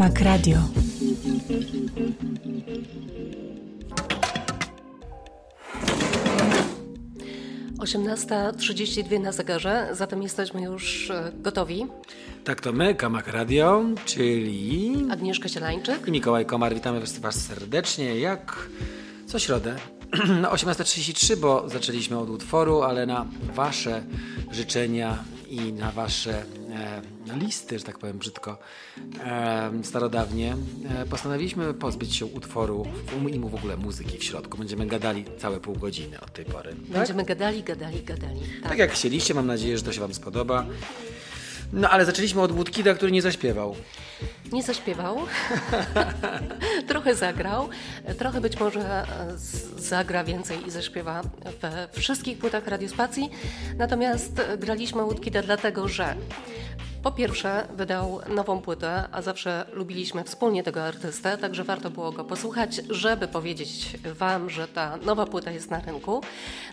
Kamak Radio. Osiemnasta trzydzieści dwie na zegarze, zatem jesteśmy już e, gotowi. Tak to my, Kamak Radio, czyli Agnieszka Sielańczyk i Mikołaj Komar. Witamy Was serdecznie, jak co środę na 18.33, bo zaczęliśmy od utworu, ale na Wasze życzenia i na Wasze listy, że tak powiem brzydko, e, starodawnie, e, postanowiliśmy pozbyć się utworu i mu w ogóle muzyki w środku. Będziemy gadali całe pół godziny od tej pory. Będziemy tak? gadali, gadali, gadali. Tak. tak jak chcieliście, mam nadzieję, że to się Wam spodoba. No ale zaczęliśmy od Woodkida, który nie zaśpiewał. Nie zaśpiewał, trochę zagrał, trochę być może zagra więcej i zaśpiewa we wszystkich płytach radiospacji. Natomiast graliśmy Woodkida dlatego, że po pierwsze, wydał nową płytę, a zawsze lubiliśmy wspólnie tego artystę, także warto było go posłuchać, żeby powiedzieć Wam, że ta nowa płyta jest na rynku.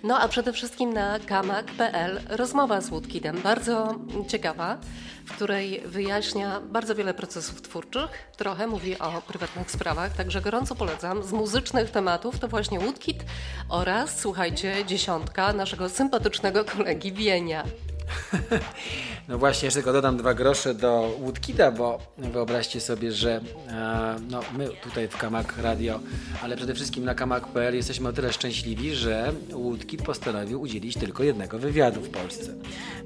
No a przede wszystkim na kamak.pl rozmowa z Woodkidem, bardzo ciekawa, w której wyjaśnia bardzo wiele procesów twórczych, trochę mówi o prywatnych sprawach, także gorąco polecam. Z muzycznych tematów to właśnie Woodkid oraz, słuchajcie, dziesiątka naszego sympatycznego kolegi Wienia. No właśnie, jeszcze tylko dodam dwa grosze do Woodkida, bo wyobraźcie sobie, że e, no, my tutaj w Kamak Radio, ale przede wszystkim na kamak.pl jesteśmy o tyle szczęśliwi, że Woodkid postanowił udzielić tylko jednego wywiadu w Polsce.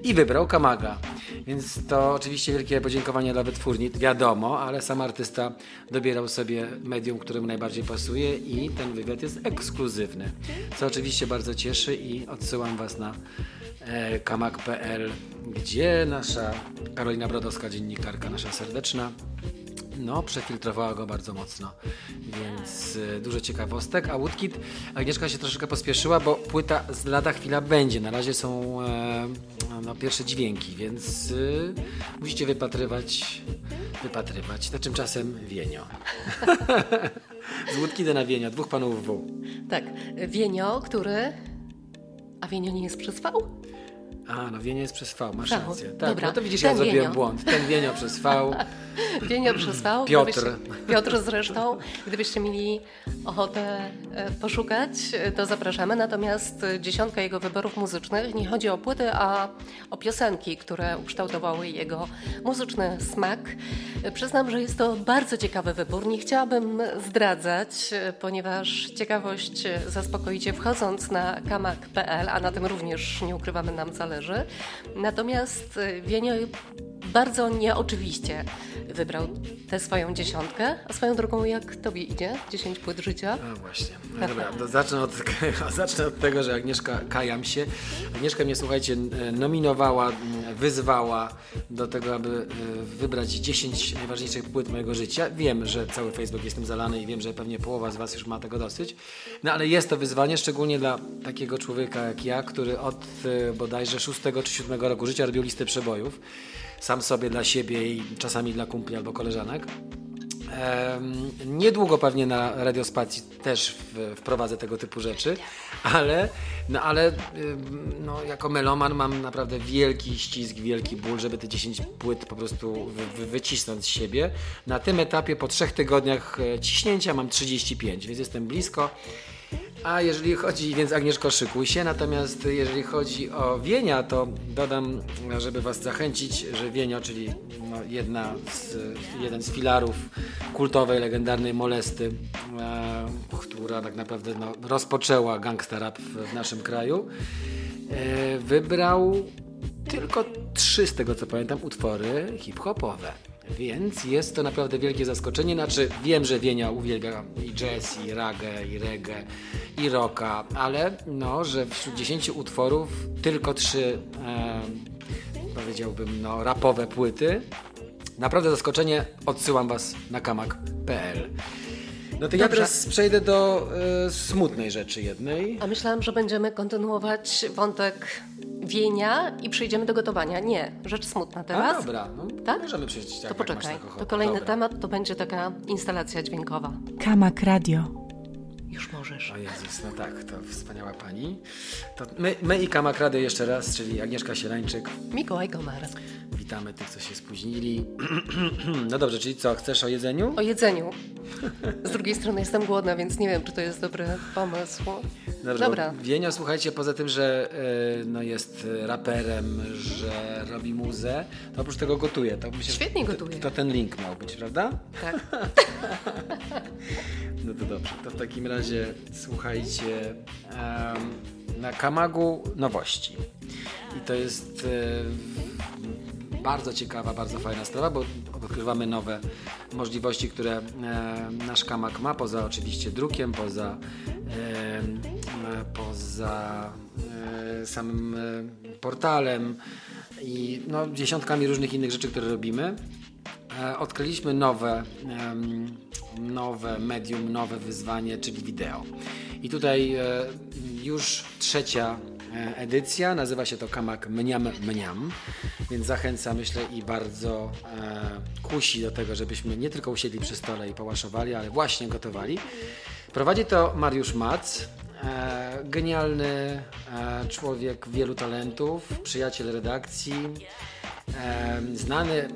I wybrał Kamaga. Więc to oczywiście wielkie podziękowanie dla wytwórni, wiadomo, ale sam artysta dobierał sobie medium, któremu najbardziej pasuje i ten wywiad jest ekskluzywny. Co oczywiście bardzo cieszy i odsyłam Was na e, gdzie nasza Karolina Brodowska, dziennikarka nasza serdeczna, no, przefiltrowała go bardzo mocno, więc y, dużo ciekawostek. A Woodkid, Agnieszka się troszeczkę pospieszyła, bo płyta z lada chwila będzie. Na razie są e, no, pierwsze dźwięki, więc y, musicie wypatrywać, wypatrywać. Na tymczasem Wienio. z Woodkida na Wienio, dwóch panów W. Tak, Wienio, który... A Wienio nie jest przez V? A, no Wienio jest przez V, masz tak, rację. Tak, Dobra, no to widzisz, ja zrobiłem błąd. Ten Wienio przez V. Wienio przez V. Piotr. Piotr zresztą. Gdybyście mieli ochotę e, poszukać, e, to zapraszamy. Natomiast dziesiątka jego wyborów muzycznych nie chodzi o płyty, a o piosenki, które ukształtowały jego muzyczny smak. E, przyznam, że jest to bardzo ciekawy wybór. Nie chciałabym zdradzać, ponieważ ciekawość zaspokoicie wchodząc na kamak.pl, a na tym również nie ukrywamy nam zależy Natomiast y, Wienio bardzo nieoczywiście wybrał tę swoją dziesiątkę, a swoją drogą jak tobie idzie? Dziesięć płyt życia? No właśnie. No dobra, zacznę od, zacznę od tego, że Agnieszka, kajam się. Agnieszka mnie, słuchajcie, nominowała, wyzwała do tego, aby y, wybrać 10 najważniejszych płyt mojego życia. Wiem, że cały Facebook jest tym zalany i wiem, że pewnie połowa z Was już ma tego dosyć. No ale jest to wyzwanie, szczególnie dla takiego człowieka jak ja, który od y, bodajże 6 czy 7 roku życia robił listę przebojów. Sam sobie dla siebie i czasami dla kumpli albo koleżanek. Niedługo pewnie na radiospacji też wprowadzę tego typu rzeczy, ale, no ale no, jako meloman mam naprawdę wielki ścisk, wielki ból, żeby te 10 płyt po prostu wy, wycisnąć z siebie. Na tym etapie po trzech tygodniach e, ciśnięcia mam 35, więc jestem blisko. A jeżeli chodzi, więc Agnieszko szykuj się, natomiast jeżeli chodzi o Wienia, to dodam, żeby Was zachęcić, że Wienio, czyli no jedna z, jeden z filarów kultowej, legendarnej Molesty, e, która tak naprawdę no, rozpoczęła gangsta rap w, w naszym kraju, e, wybrał tylko trzy, z tego co pamiętam, utwory hip-hopowe. Więc jest to naprawdę wielkie zaskoczenie. Znaczy, wiem, że Wienia uwielbia i jazz, i reggae, i reggae, i rocka, ale no, że wśród 10 utworów tylko trzy, e, powiedziałbym, no, rapowe płyty. Naprawdę zaskoczenie. Odsyłam Was na kamak.pl. No to ja teraz przejdę do e, smutnej rzeczy jednej. A myślałam, że będziemy kontynuować wątek wienia i przejdziemy do gotowania. Nie, rzecz smutna teraz. A, dobra, no, tak? możemy przejść. to poczekaj, to kolejny dobra. temat to będzie taka instalacja dźwiękowa. Kamak Radio. Już możesz. O Jezus, no tak, to wspaniała pani. To my, my i Kamak Radio jeszcze raz, czyli Agnieszka Sielańczyk. Mikołaj Komar. witamy tych, co się spóźnili. no dobrze, czyli co, chcesz o jedzeniu? O jedzeniu. Z drugiej strony jestem głodna, więc nie wiem, czy to jest dobry pomysł. Dobrze, Dobra. Wienio, słuchajcie, poza tym, że y, no, jest raperem, że robi muzę, to oprócz tego gotuje. To myślę, Świetnie gotuje. To, to ten link miał być, prawda? Tak. no to dobrze. To w takim razie słuchajcie um, na Kamagu nowości. I to jest e, bardzo ciekawa, bardzo fajna sprawa, bo odkrywamy nowe możliwości, które e, nasz Kamak ma, poza oczywiście drukiem, poza, e, poza samym portalem i no, dziesiątkami różnych innych rzeczy, które robimy. Odkryliśmy nowe, nowe medium, nowe wyzwanie, czyli wideo. I tutaj już trzecia E, edycja. Nazywa się to Kamak Mniam Mniam, więc zachęca, myślę, i bardzo e, kusi do tego, żebyśmy nie tylko usiedli przy stole i połaszowali, ale właśnie gotowali. Prowadzi to Mariusz Mac, e, genialny e, człowiek wielu talentów, przyjaciel redakcji, Znany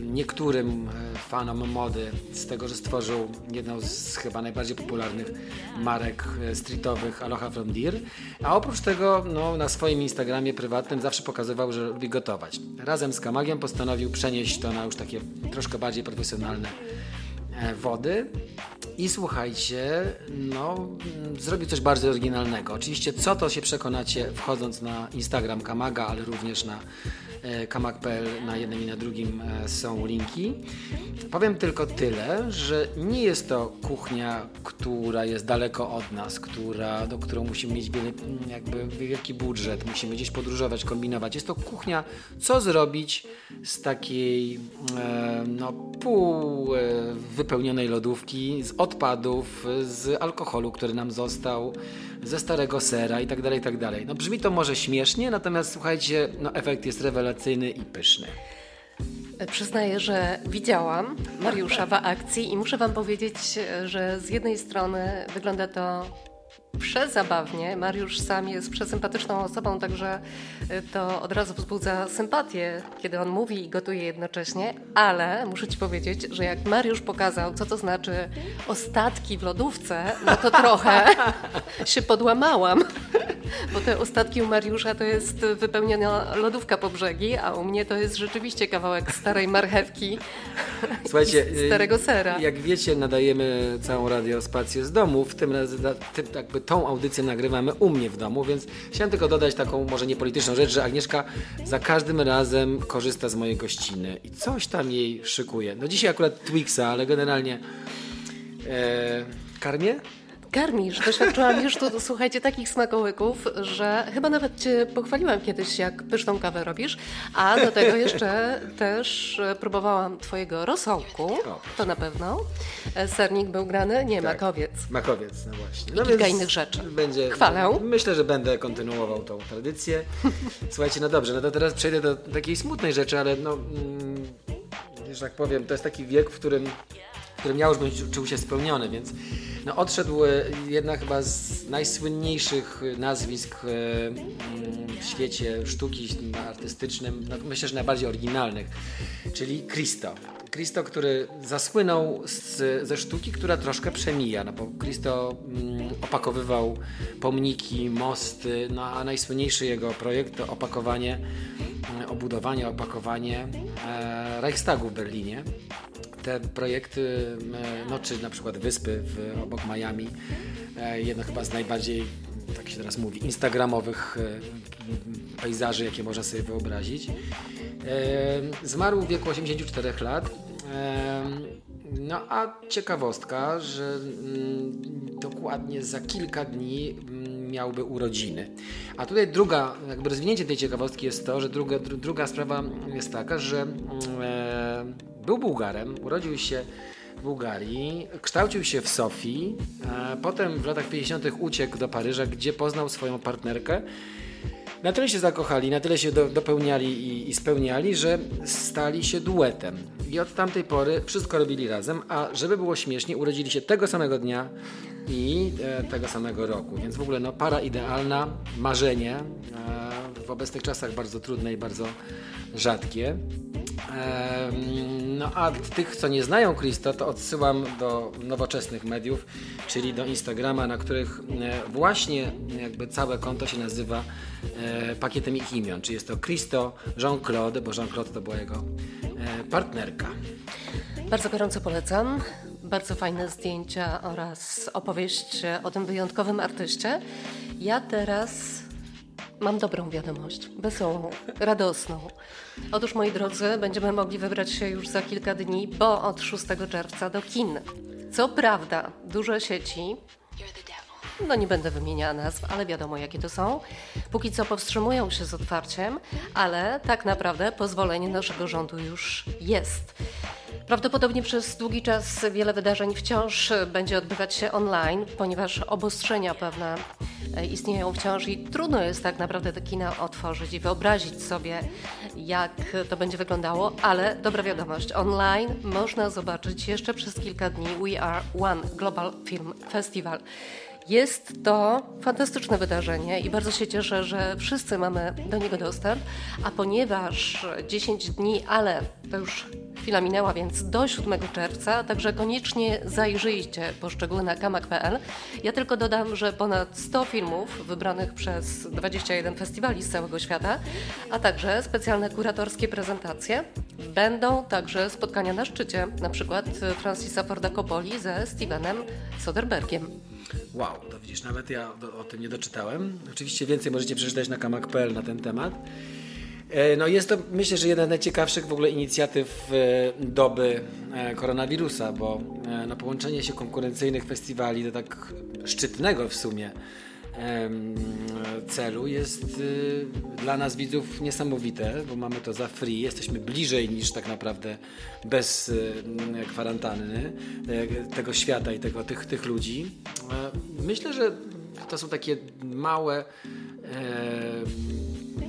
niektórym e, fanom mody z tego, że stworzył jedną z chyba najbardziej popularnych marek e, streetowych Aloha From Deer, a oprócz tego no, na swoim Instagramie prywatnym zawsze pokazywał, że lubi gotować. Razem z Kamagiem postanowił przenieść to na już takie troszkę bardziej profesjonalne wody i słuchajcie, no, zrobił coś bardzo oryginalnego. Oczywiście, co to się przekonacie wchodząc na Instagram Kamaga, ale również na E, kamak.pl na jednym i na drugim e, są linki. Powiem tylko tyle, że nie jest to kuchnia, która jest daleko od nas, która, do którą musimy mieć wiele, jakby wielki budżet, musimy gdzieś podróżować, kombinować. Jest to kuchnia, co zrobić z takiej e, no, pół wypełnionej lodówki, z odpadów, z alkoholu, który nam został, ze starego sera i tak dalej, i tak. No brzmi to może śmiesznie, natomiast słuchajcie, no efekt jest rewelacyjny i pyszny. Przyznaję, że widziałam Mariusza w akcji i muszę Wam powiedzieć, że z jednej strony wygląda to przezabawnie. Mariusz sam jest przesympatyczną osobą, także y, to od razu wzbudza sympatię, kiedy on mówi i gotuje jednocześnie, ale muszę Ci powiedzieć, że jak Mariusz pokazał, co to znaczy ostatki w lodówce, no to trochę się podłamałam. Bo te ostatki u Mariusza to jest wypełniona lodówka po brzegi, a u mnie to jest rzeczywiście kawałek starej marchewki Słuchajcie, starego sera. Jak wiecie, nadajemy całą radiospację z domu, w tym, tym jakby tą audycję nagrywamy u mnie w domu, więc chciałem tylko dodać taką może niepolityczną rzecz, że Agnieszka za każdym razem korzysta z mojej gościny i coś tam jej szykuje. No dzisiaj akurat Twixa, ale generalnie e, karmię? Karmisz. Doświadczyłam już tu, słuchajcie, takich smakołyków, że chyba nawet Cię pochwaliłam kiedyś, jak pyszną kawę robisz, a do tego jeszcze też próbowałam Twojego rosołku, to na pewno. Sernik był grany, nie, tak. makowiec. Makowiec, no właśnie. No I kilka innych rzeczy. Będzie, Chwalę. Myślę, że będę kontynuował tą tradycję. Słuchajcie, no dobrze, no to teraz przejdę do takiej smutnej rzeczy, ale no, mm, że tak powiem, to jest taki wiek, w którym którym ja już bym czuł się spełniony, więc no, odszedł e, jedna chyba z najsłynniejszych nazwisk e, w świecie sztuki artystycznym, no, myślę, że najbardziej oryginalnych, czyli Cristo. Cristo, który zasłynął z, ze sztuki, która troszkę przemija, no bo Cristo mm, opakowywał pomniki, mosty, no a najsłynniejszy jego projekt to opakowanie, mm, obudowanie, opakowanie e, Reichstagu w Berlinie te projekty, no czy na przykład wyspy w, obok Miami, e, jedno chyba z najbardziej, tak się teraz mówi, instagramowych e, pejzaży, jakie można sobie wyobrazić. E, zmarł w wieku 84 lat. No a ciekawostka, że mm, dokładnie za kilka dni mm, miałby urodziny. A tutaj druga, jakby rozwinięcie tej ciekawostki jest to, że druga, druga sprawa jest taka, że mm, był Bułgarem, urodził się w Bułgarii, kształcił się w Sofii, potem w latach 50. uciekł do Paryża, gdzie poznał swoją partnerkę. Na tyle się zakochali, na tyle się do, dopełniali i, i, spełniali, że stali się duetem. I od tamtej pory wszystko robili razem, a żeby było śmiesznie, urodzili się tego samego dnia i e, tego samego roku. Więc w ogóle no, para idealna, marzenie, e, w obecnych czasach bardzo trudne i bardzo rzadkie. No a tych, co nie znają Christo, to odsyłam do nowoczesnych mediów, czyli do Instagrama, na których e, właśnie jakby całe konto się nazywa e, pakietem ich imion. Czyli jest to Christo Jean-Claude, bo Jean-Claude to była jego e, partnerka. Bardzo gorąco polecam. Bardzo fajne zdjęcia oraz opowieść o tym wyjątkowym artyście. Ja teraz Mam dobrą wiadomość, wesołą, radosną. Otóż, moi drodzy, będziemy mogli wybrać się już za kilka dni, bo od 6 czerwca do kin. Co prawda, duże sieci, no nie będę wymieniała nazw, ale wiadomo jakie to są, póki co powstrzymują się z otwarciem, ale tak naprawdę pozwolenie naszego rządu już jest. Prawdopodobnie przez długi czas wiele wydarzeń wciąż będzie odbywać się online, ponieważ obostrzenia pewne istnieją wciąż i trudno jest tak naprawdę te kina otworzyć i wyobrazić sobie, jak to będzie wyglądało, ale dobra wiadomość, online można zobaczyć jeszcze przez kilka dni We Are One Global Film Festival. Jest to fantastyczne wydarzenie i bardzo się cieszę, że wszyscy mamy do niego dostęp, a ponieważ 10 dni, ale to już chwila minęła, więc do 7 czerwca, także koniecznie zajrzyjcie poszczególne na kamak.pl. Ja tylko dodam, że ponad 100 filmów wybranych przez 21 festiwali z całego świata, a także specjalne kuratorskie prezentacje. Będą także spotkania na szczycie, na przykład Francisa Forda Coppoli ze Stevenem Soderbergiem. Wow, to widzisz, nawet ja o tym nie doczytałem. Oczywiście więcej możecie przeczytać na kamak.pl na ten temat. E, no jest to myślę, że jedna z najciekawszych w ogóle inicjatyw e, doby e, koronawirusa, bo no, połączenie się konkurencyjnych festiwali do tak szczytnego w sumie celu jest dla nas widzów niesamowite, bo mamy to za free, jesteśmy bliżej niż tak naprawdę bez kwarantanny tego świata i tego, tych, tych ludzi. Myślę, że to są takie małe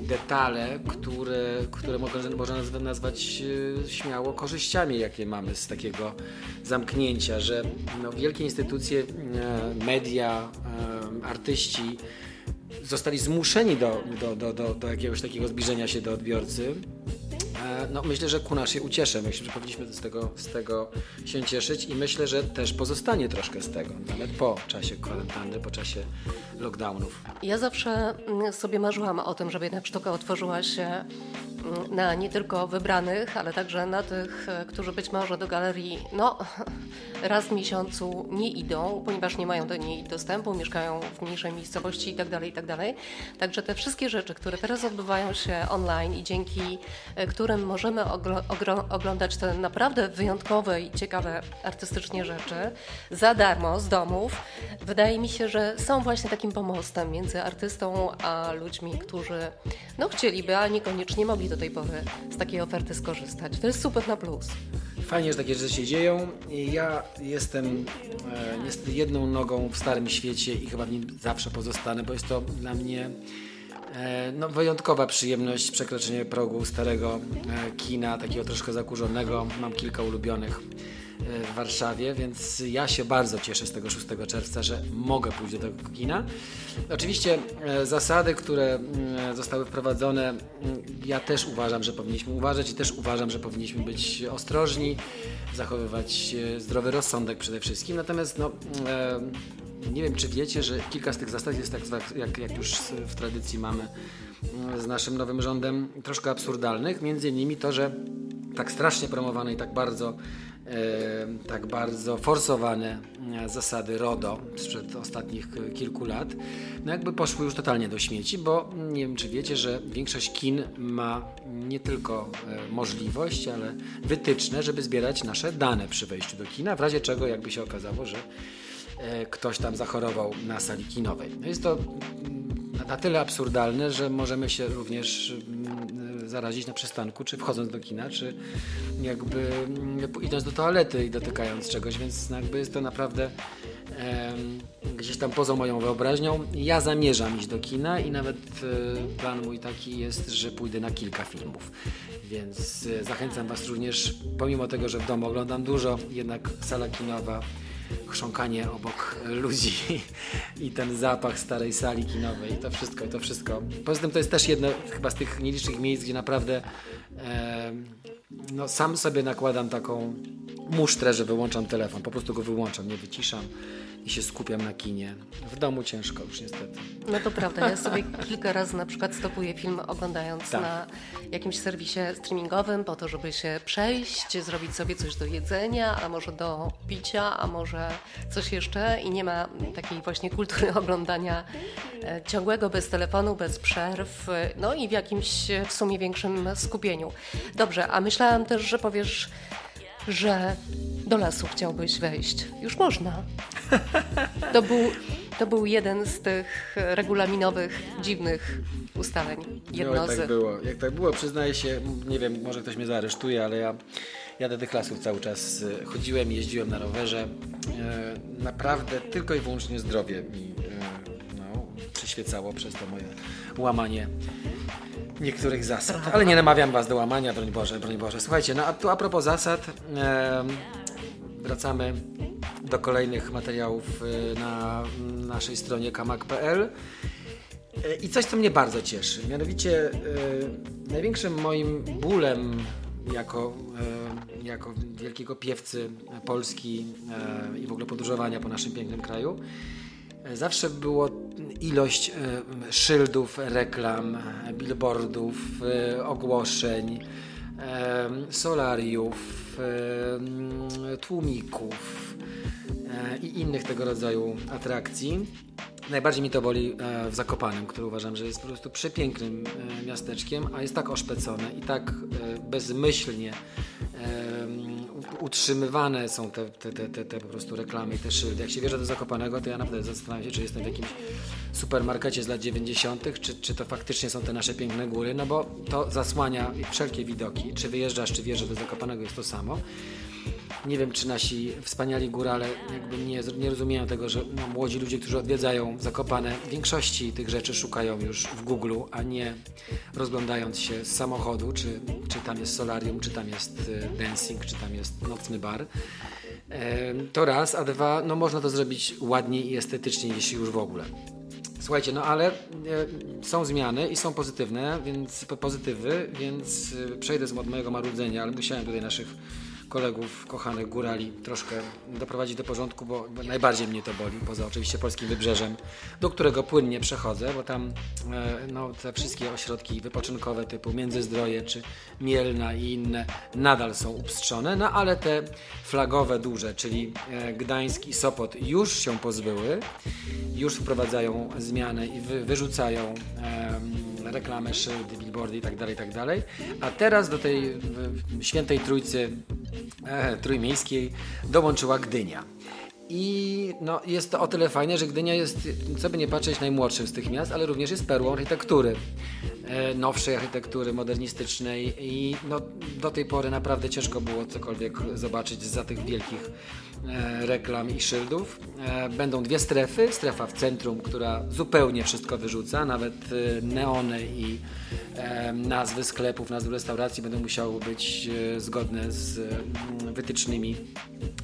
detale, które, które można nazwać e, śmiało korzyściami, jakie mamy z takiego zamknięcia, że no, wielkie instytucje, e, media, e, artyści zostali zmuszeni do, do, do, do, do jakiegoś takiego zbliżenia się do odbiorcy. E, no, myślę, że ku naszej uciesze. Myślę, że powinniśmy z tego, z tego się cieszyć i myślę, że też pozostanie troszkę z tego, nawet po czasie kwarantanny, po czasie lockdownów. Ja zawsze mm, sobie marzyłam o tym, żeby jednak sztuka otworzyła się mm, na nie tylko wybranych, ale także na tych, e, którzy być może do galerii no, raz w miesiącu nie idą, ponieważ nie mają do niej dostępu, mieszkają w mniejszej miejscowości itd. Tak itd. Tak Także te wszystkie rzeczy, które teraz odbywają się online i dzięki e, którym możemy oglądać te naprawdę wyjątkowe i ciekawe artystycznie rzeczy za darmo z domów, wydaje mi się, że są właśnie takim pomostem między artystą a ludźmi, którzy no chcieliby, a niekoniecznie mogli do tej pory z takiej oferty skorzystać. To jest super na plus. Fajnie, że takie rzeczy się dzieją. Ja jestem e, niestety jedną nogą w starym świecie i chyba w nim zawsze pozostanę, bo jest to dla mnie e, no, wyjątkowa przyjemność przekroczenie progu starego e, kina, takiego troszkę zakurzonego. Mam kilka ulubionych w Warszawie, więc ja się bardzo cieszę z tego 6 czerwca, że mogę pójść do tego kina. Oczywiście e, zasady, które mm, zostały wprowadzone, mm, ja też uważam, że powinniśmy uważać i też uważam, że powinniśmy być ostrożni, zachowywać e, zdrowy rozsądek przede wszystkim. Natomiast no, e, nie wiem, czy wiecie, że kilka z tych zasad jest tak, jak, jak już w tradycji mamy mm, z naszym nowym rządem, troszkę absurdalnych. Między innymi to, że tak strasznie promowane i tak bardzo tak bardzo forsowane e, zasady RODO sprzed ostatnich kilku lat, no jakby poszły już totalnie do śmieci, bo nie wiem czy wiecie, że większość kin ma nie tylko e, możliwość, ale wytyczne, żeby zbierać nasze dane przy wejściu do kina, w razie czego jakby się okazało, że e, ktoś tam zachorował na sali kinowej. No jest to na tyle absurdalne, że możemy się również zarazić na przystanku, czy wchodząc do kina, czy jakby mm, idąc do toalety i dotykając czegoś, więc jakby jest to naprawdę gdzieś tam poza moją wyobraźnią. Ja zamierzam iść do kina i nawet e, plan mój taki jest, że pójdę na kilka filmów. Więc e, zachęcam Was również, pomimo tego, że w domu oglądam dużo, jednak sala kinowa chrząkanie obok ludzi i ten zapach starej sali kinowej. To wszystko, to wszystko. Poza tym to jest też jedno chyba z tych nielicznych miejsc, gdzie naprawdę e, no, sam sobie nakładam taką musztrę, że wyłączam telefon. Po prostu go wyłączam, nie wyciszam i się skupiam na kinie. W domu ciężko już niestety. No to prawda, ja sobie kilka razy na przykład stopuję film oglądając tak. na jakimś serwisie streamingowym po to, żeby się przejść, zrobić sobie coś do jedzenia, a może do picia, a może coś jeszcze i nie ma takiej właśnie kultury oglądania e, ciągłego, bez telefonu, bez przerw, no i w jakimś w sumie większym skupieniu. Dobrze, a myślałam też, że powiesz że do lasu chciałbyś wejść. Już można. To był, to był jeden z tych regulaminowych, dziwnych ustaleń. Jedno no, jak tak było. Jak tak było, przyznaję się, nie wiem, może ktoś mnie zaaresztuje, ale ja, ja do tych lasów cały czas e, chodziłem, jeździłem na rowerze. E, naprawdę tylko i wyłącznie zdrowie mi e, no, przyświecało przez to moje łamanie niektórych zasad. Ale nie namawiam Was do łamania, broń Boże, broń Boże. Słuchajcie, no a tu a propos zasad, e, wracamy do kolejnych materiałów e, na naszej stronie kamak.pl. E, I coś, co mnie bardzo cieszy. Mianowicie e, największym moim bólem jako, e, jako wielkiego piewcy Polski e, i w ogóle podróżowania po naszym pięknym kraju Zawsze było ilość e, szyldów, reklam, billboardów, e, ogłoszeń, e, solariów, tłumików i innych tego rodzaju atrakcji. Najbardziej mi to boli w Zakopanem, który uważam, że jest po prostu przepięknym miasteczkiem, a jest tak oszpecone i tak bezmyślnie utrzymywane są te, te, te, te, te po prostu reklamy i te szyldy. Jak się wierzy do Zakopanego, to ja naprawdę zastanawiam się, czy jestem w jakimś supermarkecie z lat 90., czy, czy to faktycznie są te nasze piękne góry, no bo to zasłania wszelkie widoki. Czy wyjeżdżasz, czy wjeżdżasz do Zakopanego, jest to samo. Nie wiem, czy nasi wspaniali górale jakby nie, nie rozumieją tego, że no, młodzi ludzie, którzy odwiedzają Zakopane, w większości tych rzeczy szukają już w Google, a nie rozglądając się z samochodu, czy, czy tam jest solarium, czy tam jest y, dancing, czy tam jest nocny bar. To raz, a dwa, no można to zrobić ładniej i estetycznie, jeśli już w ogóle. Słuchajcie, no ale e, są zmiany i są pozytywne, więc pozytywy, więc e, przejdę z mojego marudzenia, ale musiałem tutaj naszych kolegów, kochanych górali troszkę doprowadzić do porządku, bo najbardziej mnie to boli, poza oczywiście polskim wybrzeżem, do którego płynnie przechodzę, bo tam e, no, te wszystkie ośrodki wypoczynkowe typu Międzyzdroje czy Mielna i inne nadal są upstrzone, no ale te flagowe duże, czyli e, Gdańsk i Sopot już się pozbyły, już wprowadzają zmiany i wy, wyrzucają reklamę, szyldy, billboardy itd., tak itd. Tak A teraz do tej świętej trójcy e, trójmiejskiej dołączyła Gdynia. I no, jest to o tyle fajne, że Gdynia jest, co by nie patrzeć, najmłodszym z tych miast, ale również jest perłą architektury. E, nowszej architektury, modernistycznej i no, do tej pory naprawdę ciężko było cokolwiek zobaczyć za tych wielkich reklam i szyldów. E, będą dwie strefy. Strefa w centrum, która zupełnie wszystko wyrzuca, nawet e, neony i e, nazwy sklepów, nazwy restauracji będą musiały być e, zgodne z wytycznymi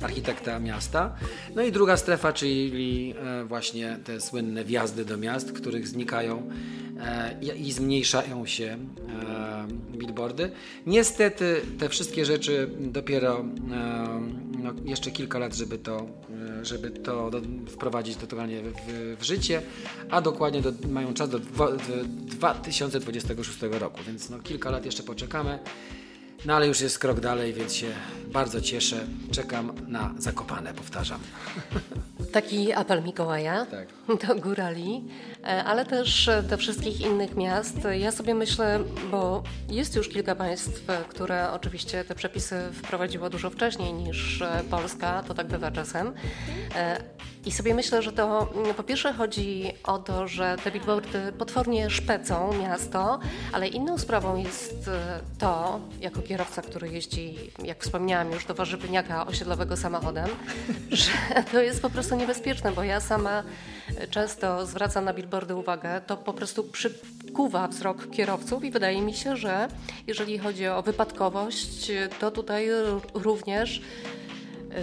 architekta miasta. No i druga strefa, czyli właśnie te słynne wjazdy do miast, których znikają i zmniejszają się billboardy. Niestety te wszystkie rzeczy dopiero jeszcze kilka lat, żeby to, żeby to do, wprowadzić totalnie w, w, życie, a dokładnie do, mają czas do, do 2026 roku, więc no, kilka lat jeszcze poczekamy. No ale już jest krok dalej, więc się bardzo cieszę. Czekam na Zakopane, powtarzam. Taki apel Mikołaja tak. do górali, e, ale też do wszystkich innych miast. Ja sobie myślę, bo jest już kilka państw, które oczywiście te przepisy wprowadziło dużo wcześniej niż e, Polska, to tak bywa czasem. E, I sobie myślę, że to mm, po pierwsze chodzi o to, że te billboardy potwornie szpecą miasto, ale inną sprawą jest to, jako kierowca, który jeździ, jak wspomniałam już, do warzywniaka osiedlowego samochodem, że to jest po prostu nie niebezpieczne, bo ja sama często zwracam na billboardy uwagę, to po prostu przykuwa wzrok kierowców i wydaje mi się, że jeżeli chodzi o wypadkowość, to tutaj również e,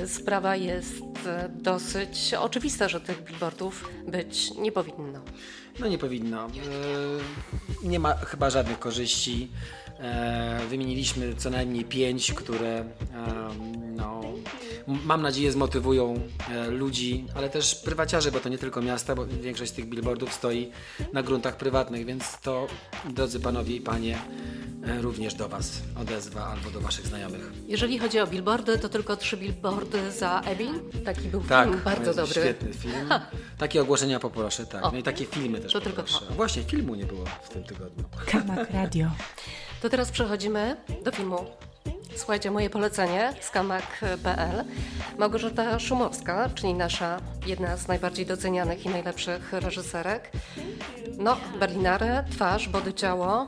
sprawa jest e, dosyć oczywiste, że tych billboardów być nie powinno. No nie powinno. E, nie ma chyba żadnych korzyści. E, wymieniliśmy co najmniej pięć, które no, mam nadzieję zmotywują ludzi, ale też prywaciarzy, bo to nie tylko miasta, bo większość tych billboardów stoi na gruntach prywatnych, więc to, drodzy panowie i panie, E, również do Was odezwa albo do Waszych znajomych. Jeżeli chodzi o billboardy, to tylko trzy billboardy za Abby. Taki był tak, film, bardzo dobry. Świetny film. Ha. Takie ogłoszenia poproszę, tak. O, no i takie filmy też to poproszę. Tylko to. Właśnie, filmu nie było w tym tygodniu. Kamak Radio. To teraz przechodzimy do filmu Słuchajcie, moje polecenie z kamak.pl. Małgorzata Szumowska, czyli nasza jedna z najbardziej docenianych i najlepszych reżyserek. No, Berlinare, twarz, body ciało,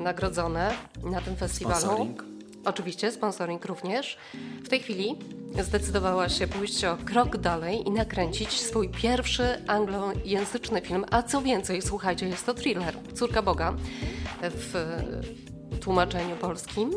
nagrodzone na tym festiwalu. Sponsoring. Oczywiście, sponsoring również. W tej chwili zdecydowała się pójść o krok dalej i nakręcić swój pierwszy anglojęzyczny film, a co więcej, słuchajcie, jest to thriller Córka Boga w tłumaczeniu polskim.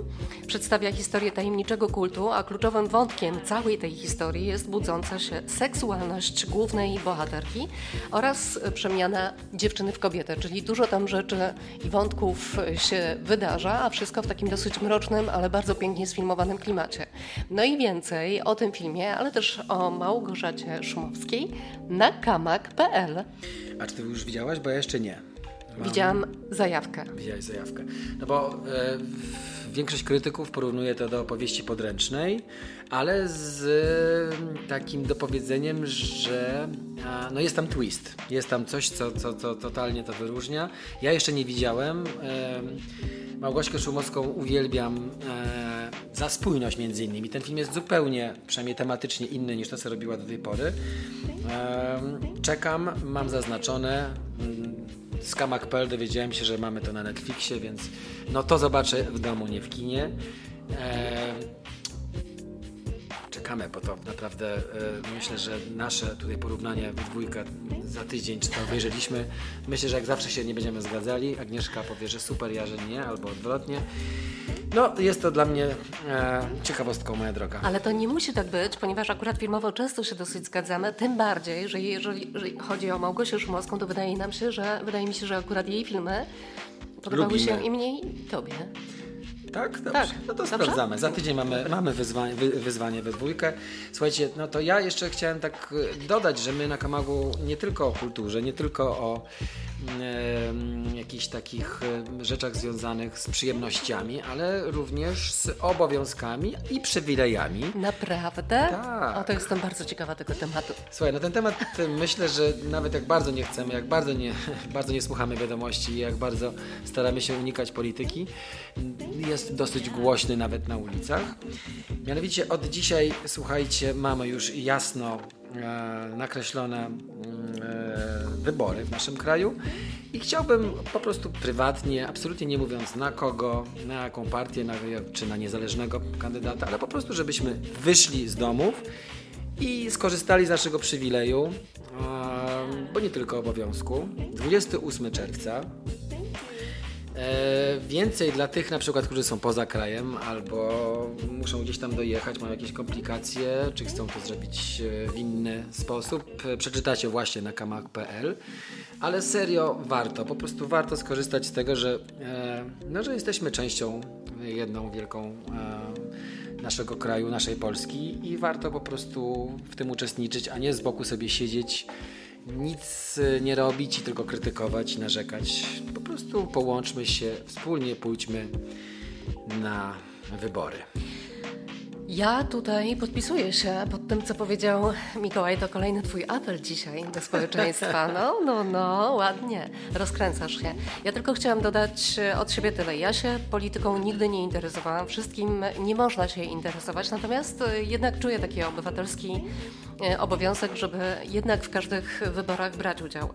Przedstawia historię tajemniczego kultu, a kluczowym wątkiem całej tej historii jest budząca się seksualność głównej bohaterki oraz przemiana dziewczyny w kobietę, czyli dużo tam rzeczy i wątków się wydarza, a wszystko w takim dosyć mrocznym, ale bardzo pięknie sfilmowanym klimacie. No i więcej o tym filmie, ale też o Małgorzacie Szumowskiej na kamak.pl. A czy ty już widziałaś? Bo ja jeszcze nie. Mam... Widziałam zajawkę. Widziałeś zajawkę. No bo e, większość krytyków porównuje to do opowieści podręcznej, ale z e, takim dopowiedzeniem, że no jest tam twist. Jest tam coś, co, co, co totalnie to wyróżnia. Ja jeszcze nie widziałem. Małgośkę Szumowską uwielbiam e, za spójność między innymi. Ten film jest zupełnie, przynajmniej tematycznie inny niż to, co robiła do tej pory. Czekam, mam zaznaczone. Z Kamak.pl dowiedziałem się, że mamy to na Netflixie, więc no to zobaczę w domu, nie w kinie. E, czekamy, bo to naprawdę e, myślę, że nasze tutaj porównanie w dwójkę za tydzień, czy to obejrzeliśmy. Myślę, że jak zawsze się nie będziemy zgadzali. Agnieszka powie, że super, ja, że nie, albo odwrotnie. No, jest to dla mnie e, ciekawostką, moja droga. Ale to nie musi tak być, ponieważ akurat filmowo często się dosyć zgadzamy, tym bardziej, że jeżeli, jeżeli chodzi o Małgosię Szumowską, to wydaje nam się, że wydaje mi się, że akurat jej filmy podobały Lubimy. się i mnie i tobie. Tak? Dobrze. Tak. No to Dobrze? sprawdzamy. Za tydzień mamy, mamy wyzwanie, wy, wyzwanie we dwójkę. Słuchajcie, no to ja jeszcze chciałem tak dodać, że my na Kamagu nie tylko o kulturze, nie tylko o jakichś takich rzeczach związanych z przyjemnościami, ale również z obowiązkami i przywilejami. Naprawdę? Tak. O, to jestem bardzo ciekawa tego tematu. Słuchaj, na ten temat myślę, że nawet jak bardzo nie chcemy, jak bardzo nie, bardzo nie słuchamy wiadomości, jak bardzo staramy się unikać polityki, jest dosyć głośny nawet na ulicach. Mianowicie od dzisiaj, słuchajcie, mamy już jasno nakreślone mm, e, wybory w naszym kraju i chciałbym po prostu prywatnie, absolutnie nie mówiąc na kogo, na jaką partię, na, czy na niezależnego kandydata, ale po prostu, żebyśmy wyszli z domów i skorzystali z naszego przywileju, bo nie tylko obowiązku. 28 czerwca E, więcej dla tych na przykład, którzy są poza krajem albo muszą gdzieś tam dojechać, mają jakieś komplikacje, czy chcą to zrobić e, w inny sposób, e, przeczytacie właśnie na kamak.pl. Ale serio warto, po prostu warto skorzystać z tego, że, no, że jesteśmy częścią jedną wielką naszego kraju, naszej Polski i warto po prostu w tym uczestniczyć, a nie z boku sobie siedzieć nic e, nie robić i tylko krytykować narzekać. Po prostu połączmy się, wspólnie pójdźmy na wybory. Ja tutaj podpisuję się pod tym, co powiedział Mikołaj. To kolejny Twój apel dzisiaj do społeczeństwa. No, no, no, ładnie. Rozkręcasz się. Ja tylko chciałam dodać od siebie tyle. Ja się polityką nigdy nie interesowałam. Wszystkim nie można się interesować. Natomiast jednak czuję taki obywatelski e, obowiązek, żeby jednak w każdych wyborach brać udział.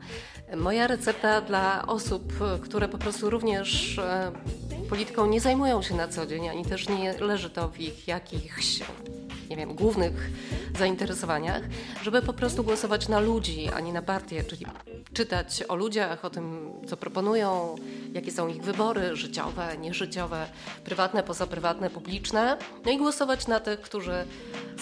Moja recepta dla osób, które po prostu również polityką nie zajmują się na co dzień, ani też nie leży to w ich jakichś, nie wiem, głównych zainteresowaniach, żeby po prostu głosować na ludzi, a nie na partię, czyli czytać o ludziach, o tym, co proponują, jakie są ich wybory życiowe, nieżyciowe, prywatne, pozaprywatne, publiczne, no i głosować na tych, którzy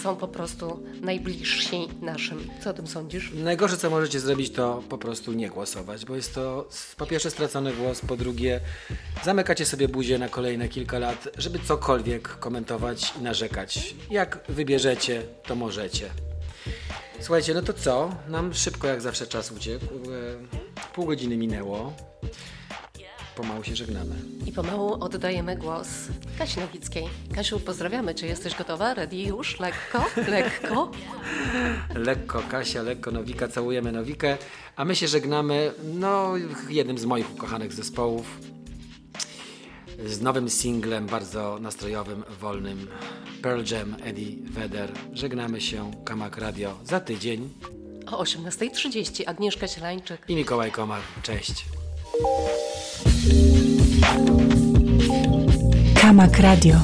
są po prostu najbliżsi naszym. Co o tym sądzisz? Najgorsze, co możecie zrobić, to po prostu nie głosować, bo jest to po pierwsze stracony głos, po drugie zamykacie sobie buzię na kolejne kilka lat, żeby cokolwiek komentować i narzekać. Jak wybierzecie, to możecie. Słuchajcie, no to co? Nam szybko jak zawsze czas uciekł. E, Pół godziny minęło. Pomału się żegnamy. I pomału oddajemy głos Kasi Nowickiej. Kasiu, pozdrawiamy. Czy jesteś gotowa? Ready już? Lekko? Lekko? Lekko Kasia, lekko Nowika, całujemy Nowikę, a my się żegnamy, no, jednym z moich ukochanych zespołów, z nowym singlem, bardzo nastrojowym, wolnym, Pearl Jam, Eddie Vedder. Żegnamy się, Kamak Radio, za tydzień. O 18.30 Agnieszka Sielańczyk. I Mikołaj Komar, cześć. Kamak Radio.